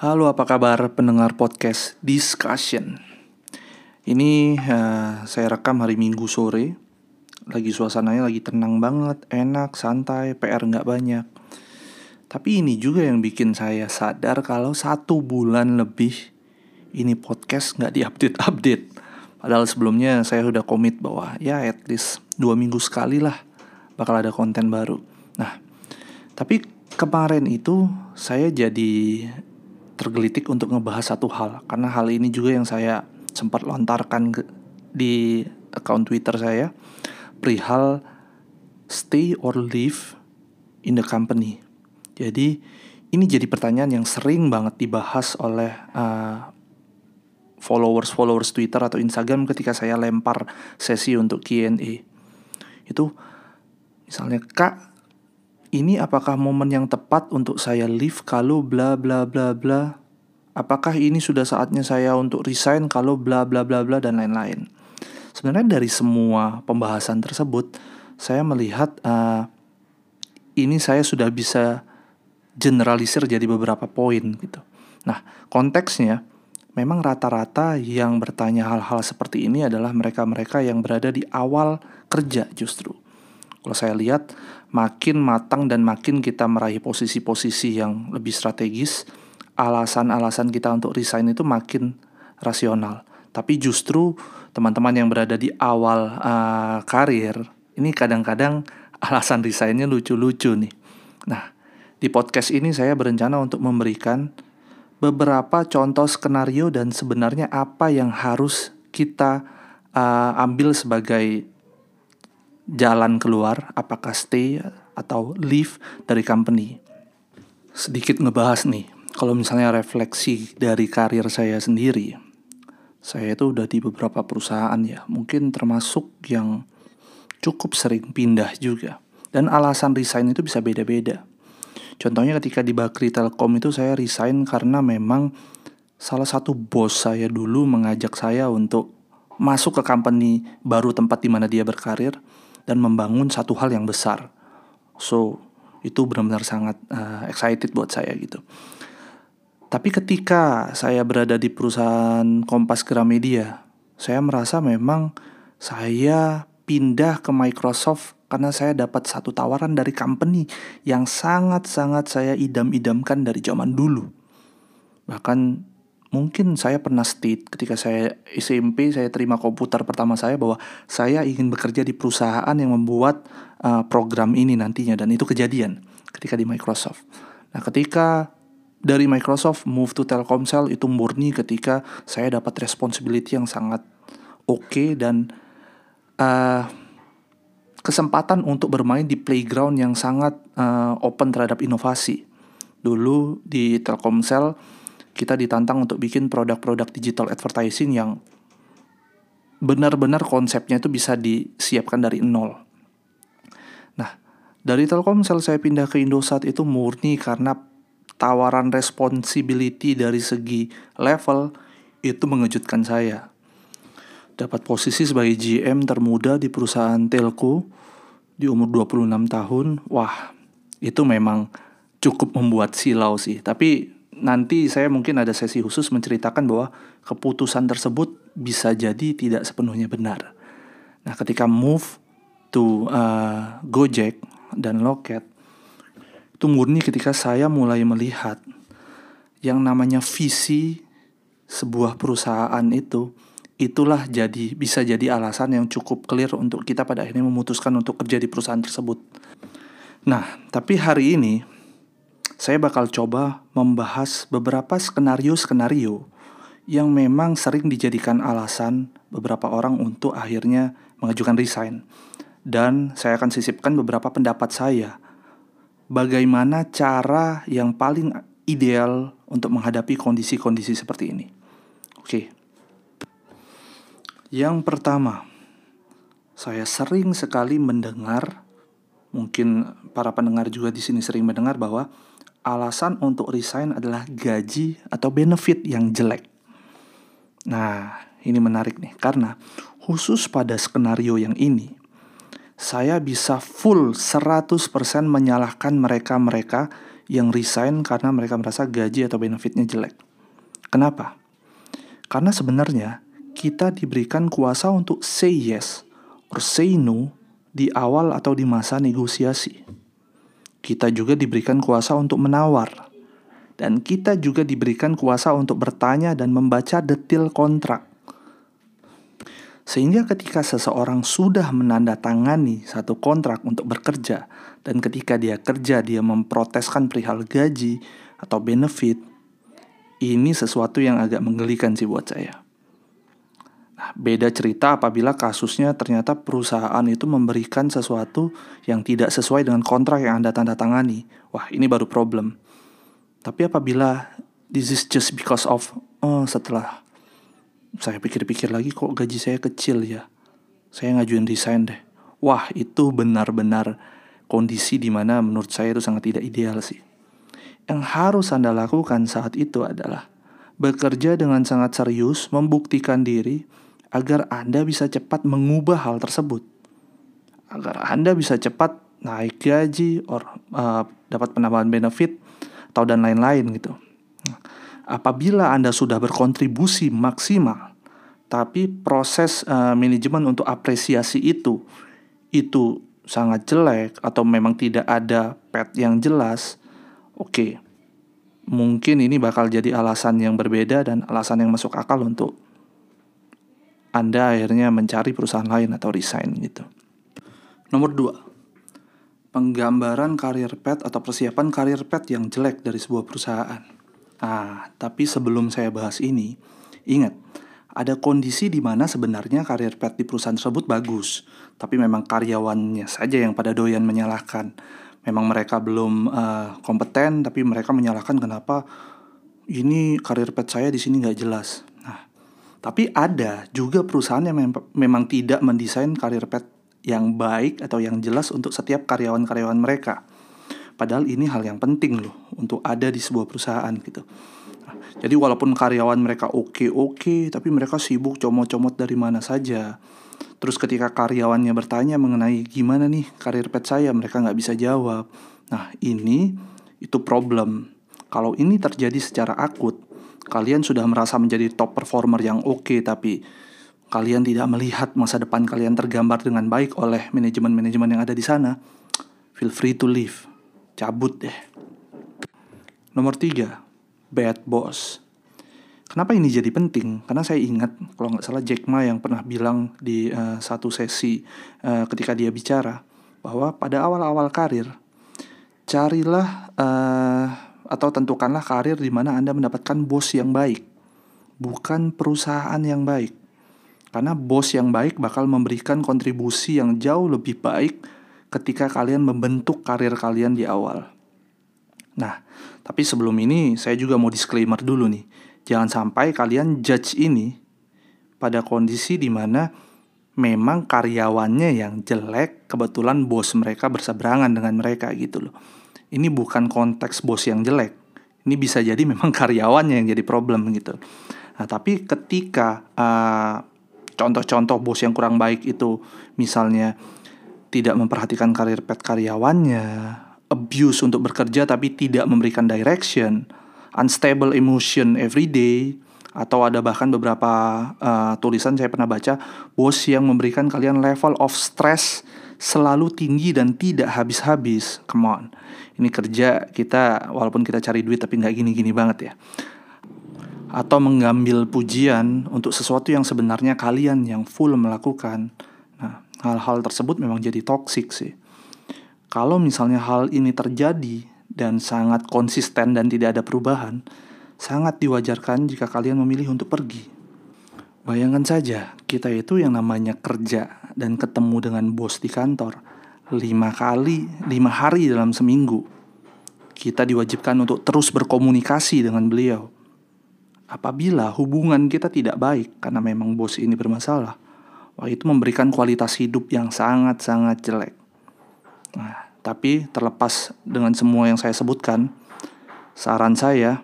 Halo, apa kabar pendengar podcast Discussion? Ini uh, saya rekam hari Minggu sore. Lagi suasananya lagi tenang banget, enak, santai, PR nggak banyak. Tapi ini juga yang bikin saya sadar kalau satu bulan lebih ini podcast nggak diupdate-update. Padahal sebelumnya saya sudah komit bahwa ya at least dua minggu sekali lah bakal ada konten baru. Nah, tapi kemarin itu saya jadi tergelitik untuk ngebahas satu hal karena hal ini juga yang saya sempat lontarkan ke, di akun Twitter saya perihal stay or leave in the company. Jadi ini jadi pertanyaan yang sering banget dibahas oleh uh, followers followers Twitter atau Instagram ketika saya lempar sesi untuk Q&A. Itu misalnya kak ini apakah momen yang tepat untuk saya leave kalau bla bla bla bla? Apakah ini sudah saatnya saya untuk resign kalau bla bla bla bla dan lain-lain? Sebenarnya dari semua pembahasan tersebut, saya melihat uh, ini saya sudah bisa generalisir jadi beberapa poin gitu. Nah, konteksnya memang rata-rata yang bertanya hal-hal seperti ini adalah mereka-mereka yang berada di awal kerja justru. Kalau saya lihat makin matang dan makin kita meraih posisi-posisi yang lebih strategis, alasan-alasan kita untuk resign itu makin rasional. Tapi justru teman-teman yang berada di awal uh, karir, ini kadang-kadang alasan resignnya lucu-lucu nih. Nah, di podcast ini saya berencana untuk memberikan beberapa contoh skenario dan sebenarnya apa yang harus kita uh, ambil sebagai jalan keluar, apakah stay atau leave dari company. Sedikit ngebahas nih, kalau misalnya refleksi dari karir saya sendiri, saya itu udah di beberapa perusahaan ya, mungkin termasuk yang cukup sering pindah juga. Dan alasan resign itu bisa beda-beda. Contohnya ketika di Bakri Telkom itu saya resign karena memang salah satu bos saya dulu mengajak saya untuk masuk ke company baru tempat di mana dia berkarir dan membangun satu hal yang besar. So, itu benar-benar sangat uh, excited buat saya gitu. Tapi ketika saya berada di perusahaan Kompas Gramedia, saya merasa memang saya pindah ke Microsoft karena saya dapat satu tawaran dari company yang sangat-sangat saya idam-idamkan dari zaman dulu. Bahkan mungkin saya pernah state ketika saya SMP saya terima komputer pertama saya bahwa saya ingin bekerja di perusahaan yang membuat uh, program ini nantinya dan itu kejadian ketika di Microsoft. Nah, ketika dari Microsoft move to Telkomsel itu murni ketika saya dapat responsibility yang sangat oke okay dan uh, kesempatan untuk bermain di playground yang sangat uh, open terhadap inovasi. Dulu di Telkomsel kita ditantang untuk bikin produk-produk digital advertising yang benar-benar konsepnya itu bisa disiapkan dari nol. Nah, dari Telkomsel saya pindah ke Indosat itu murni karena tawaran responsibility dari segi level itu mengejutkan saya. Dapat posisi sebagai GM termuda di perusahaan telco di umur 26 tahun, wah, itu memang cukup membuat silau sih. Tapi nanti saya mungkin ada sesi khusus menceritakan bahwa keputusan tersebut bisa jadi tidak sepenuhnya benar. Nah, ketika move to uh, Gojek dan Loket itu murni ketika saya mulai melihat yang namanya visi sebuah perusahaan itu itulah jadi bisa jadi alasan yang cukup clear untuk kita pada akhirnya memutuskan untuk kerja di perusahaan tersebut. Nah, tapi hari ini saya bakal coba membahas beberapa skenario-skenario yang memang sering dijadikan alasan beberapa orang untuk akhirnya mengajukan resign. Dan saya akan sisipkan beberapa pendapat saya bagaimana cara yang paling ideal untuk menghadapi kondisi-kondisi seperti ini. Oke. Yang pertama, saya sering sekali mendengar mungkin para pendengar juga di sini sering mendengar bahwa alasan untuk resign adalah gaji atau benefit yang jelek. Nah, ini menarik nih karena khusus pada skenario yang ini saya bisa full 100% menyalahkan mereka-mereka yang resign karena mereka merasa gaji atau benefitnya jelek. Kenapa? Karena sebenarnya kita diberikan kuasa untuk say yes or say no di awal atau di masa negosiasi. Kita juga diberikan kuasa untuk menawar. Dan kita juga diberikan kuasa untuk bertanya dan membaca detail kontrak. Sehingga ketika seseorang sudah menandatangani satu kontrak untuk bekerja dan ketika dia kerja dia memproteskan perihal gaji atau benefit, ini sesuatu yang agak menggelikan sih buat saya. Beda cerita apabila kasusnya ternyata perusahaan itu memberikan sesuatu yang tidak sesuai dengan kontrak yang Anda tanda tangani. Wah, ini baru problem. Tapi apabila this is just because of oh, setelah saya pikir-pikir lagi kok gaji saya kecil ya. Saya ngajuin desain deh. Wah, itu benar-benar kondisi di mana menurut saya itu sangat tidak ideal sih. Yang harus Anda lakukan saat itu adalah bekerja dengan sangat serius, membuktikan diri, agar Anda bisa cepat mengubah hal tersebut. Agar Anda bisa cepat naik gaji or uh, dapat penambahan benefit atau dan lain-lain gitu. Apabila Anda sudah berkontribusi maksimal, tapi proses uh, manajemen untuk apresiasi itu itu sangat jelek atau memang tidak ada pet yang jelas, oke. Okay, mungkin ini bakal jadi alasan yang berbeda dan alasan yang masuk akal untuk anda akhirnya mencari perusahaan lain atau resign gitu. Nomor dua, penggambaran karir pet atau persiapan karir pet yang jelek dari sebuah perusahaan. Nah, tapi sebelum saya bahas ini, ingat, ada kondisi di mana sebenarnya karir pet di perusahaan tersebut bagus, tapi memang karyawannya saja yang pada doyan menyalahkan. Memang mereka belum uh, kompeten, tapi mereka menyalahkan kenapa ini karir pet saya di sini nggak jelas. Tapi ada juga perusahaan yang mem memang tidak mendesain karir pet yang baik atau yang jelas untuk setiap karyawan-karyawan mereka. Padahal ini hal yang penting loh untuk ada di sebuah perusahaan gitu. Nah, jadi walaupun karyawan mereka oke-oke, tapi mereka sibuk comot-comot dari mana saja. Terus ketika karyawannya bertanya mengenai gimana nih karir pet saya, mereka nggak bisa jawab. Nah ini itu problem. Kalau ini terjadi secara akut, kalian sudah merasa menjadi top performer yang oke okay, tapi kalian tidak melihat masa depan kalian tergambar dengan baik oleh manajemen-manajemen yang ada di sana, feel free to leave. Cabut deh. Nomor tiga, bad boss. Kenapa ini jadi penting? Karena saya ingat kalau nggak salah Jack Ma yang pernah bilang di uh, satu sesi uh, ketika dia bicara bahwa pada awal-awal karir carilah uh, atau tentukanlah karir di mana Anda mendapatkan bos yang baik, bukan perusahaan yang baik. Karena bos yang baik bakal memberikan kontribusi yang jauh lebih baik ketika kalian membentuk karir kalian di awal. Nah, tapi sebelum ini saya juga mau disclaimer dulu nih. Jangan sampai kalian judge ini pada kondisi di mana memang karyawannya yang jelek, kebetulan bos mereka berseberangan dengan mereka gitu loh ini bukan konteks bos yang jelek. Ini bisa jadi memang karyawannya yang jadi problem gitu. Nah, tapi ketika contoh contoh-contoh bos yang kurang baik itu misalnya tidak memperhatikan karir pet karyawannya, abuse untuk bekerja tapi tidak memberikan direction, unstable emotion every day, atau ada bahkan beberapa uh, tulisan saya pernah baca bos yang memberikan kalian level of stress selalu tinggi dan tidak habis-habis. Come on. Ini kerja kita walaupun kita cari duit tapi nggak gini-gini banget ya. Atau mengambil pujian untuk sesuatu yang sebenarnya kalian yang full melakukan. Nah, hal-hal tersebut memang jadi toxic sih. Kalau misalnya hal ini terjadi dan sangat konsisten dan tidak ada perubahan, sangat diwajarkan jika kalian memilih untuk pergi. Bayangkan saja, kita itu yang namanya kerja dan ketemu dengan bos di kantor lima kali, lima hari dalam seminggu. Kita diwajibkan untuk terus berkomunikasi dengan beliau. Apabila hubungan kita tidak baik karena memang bos ini bermasalah, wah itu memberikan kualitas hidup yang sangat-sangat jelek. Nah, tapi terlepas dengan semua yang saya sebutkan, saran saya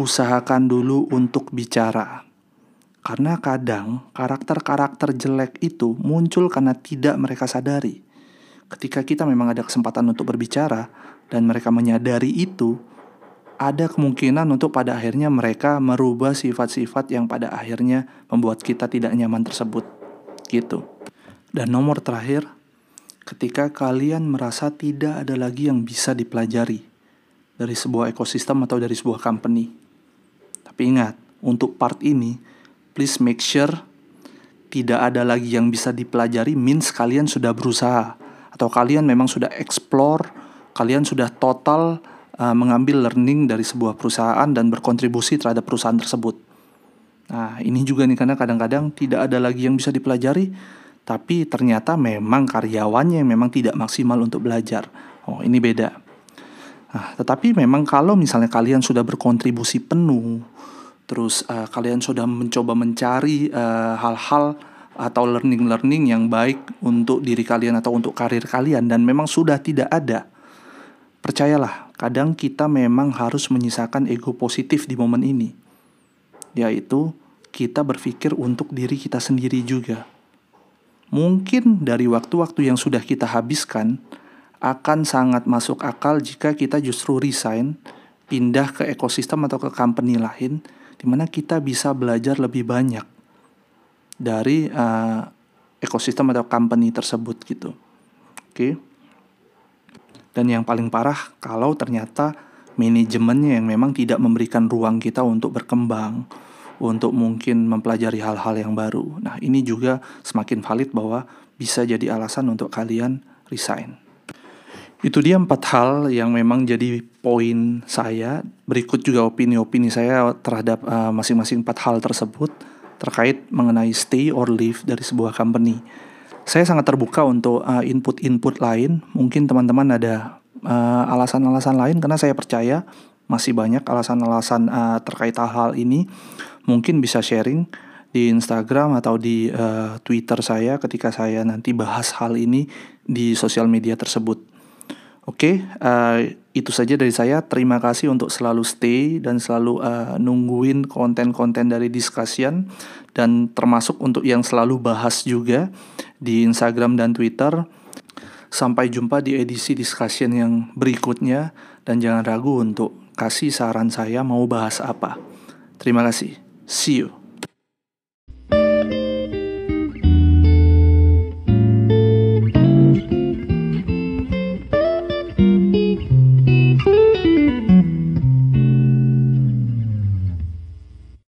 usahakan dulu untuk bicara karena kadang karakter-karakter jelek itu muncul karena tidak mereka sadari. ketika kita memang ada kesempatan untuk berbicara dan mereka menyadari itu, ada kemungkinan untuk pada akhirnya mereka merubah sifat-sifat yang pada akhirnya membuat kita tidak nyaman tersebut. Gitu. Dan nomor terakhir, ketika kalian merasa tidak ada lagi yang bisa dipelajari dari sebuah ekosistem atau dari sebuah company. Tapi ingat, untuk part ini, please make sure tidak ada lagi yang bisa dipelajari means kalian sudah berusaha atau kalian memang sudah explore, kalian sudah total uh, mengambil learning dari sebuah perusahaan dan berkontribusi terhadap perusahaan tersebut. Nah, ini juga nih karena kadang-kadang tidak ada lagi yang bisa dipelajari, tapi ternyata memang karyawannya memang tidak maksimal untuk belajar. Oh, ini beda. Nah, tetapi memang kalau misalnya kalian sudah berkontribusi penuh, terus uh, kalian sudah mencoba mencari eh, hal-hal uh, atau learning-learning yang baik untuk diri kalian atau untuk karir kalian dan memang sudah tidak ada. Percayalah, kadang kita memang harus menyisakan ego positif di momen ini. Yaitu kita berpikir untuk diri kita sendiri juga. Mungkin dari waktu-waktu yang sudah kita habiskan akan sangat masuk akal jika kita justru resign, pindah ke ekosistem atau ke company lain di mana kita bisa belajar lebih banyak dari uh, ekosistem atau company tersebut gitu. Oke. Okay? Dan yang paling parah kalau ternyata manajemennya yang memang tidak memberikan ruang kita untuk berkembang, untuk mungkin mempelajari hal-hal yang baru. Nah, ini juga semakin valid bahwa bisa jadi alasan untuk kalian resign. Itu dia empat hal yang memang jadi poin saya. Berikut juga opini-opini saya terhadap uh, masing-masing empat hal tersebut terkait mengenai stay or leave dari sebuah company. Saya sangat terbuka untuk uh, input-input lain. Mungkin teman-teman ada uh, alasan-alasan lain karena saya percaya masih banyak alasan-alasan uh, terkait hal-hal ini. Mungkin bisa sharing di Instagram atau di uh, Twitter saya ketika saya nanti bahas hal ini di sosial media tersebut. Oke, okay, uh, eh, itu saja dari saya. Terima kasih untuk selalu stay dan selalu uh, nungguin konten-konten dari discussion dan termasuk untuk yang selalu bahas juga di Instagram dan Twitter. Sampai jumpa di edisi discussion yang berikutnya dan jangan ragu untuk kasih saran saya mau bahas apa. Terima kasih. See you.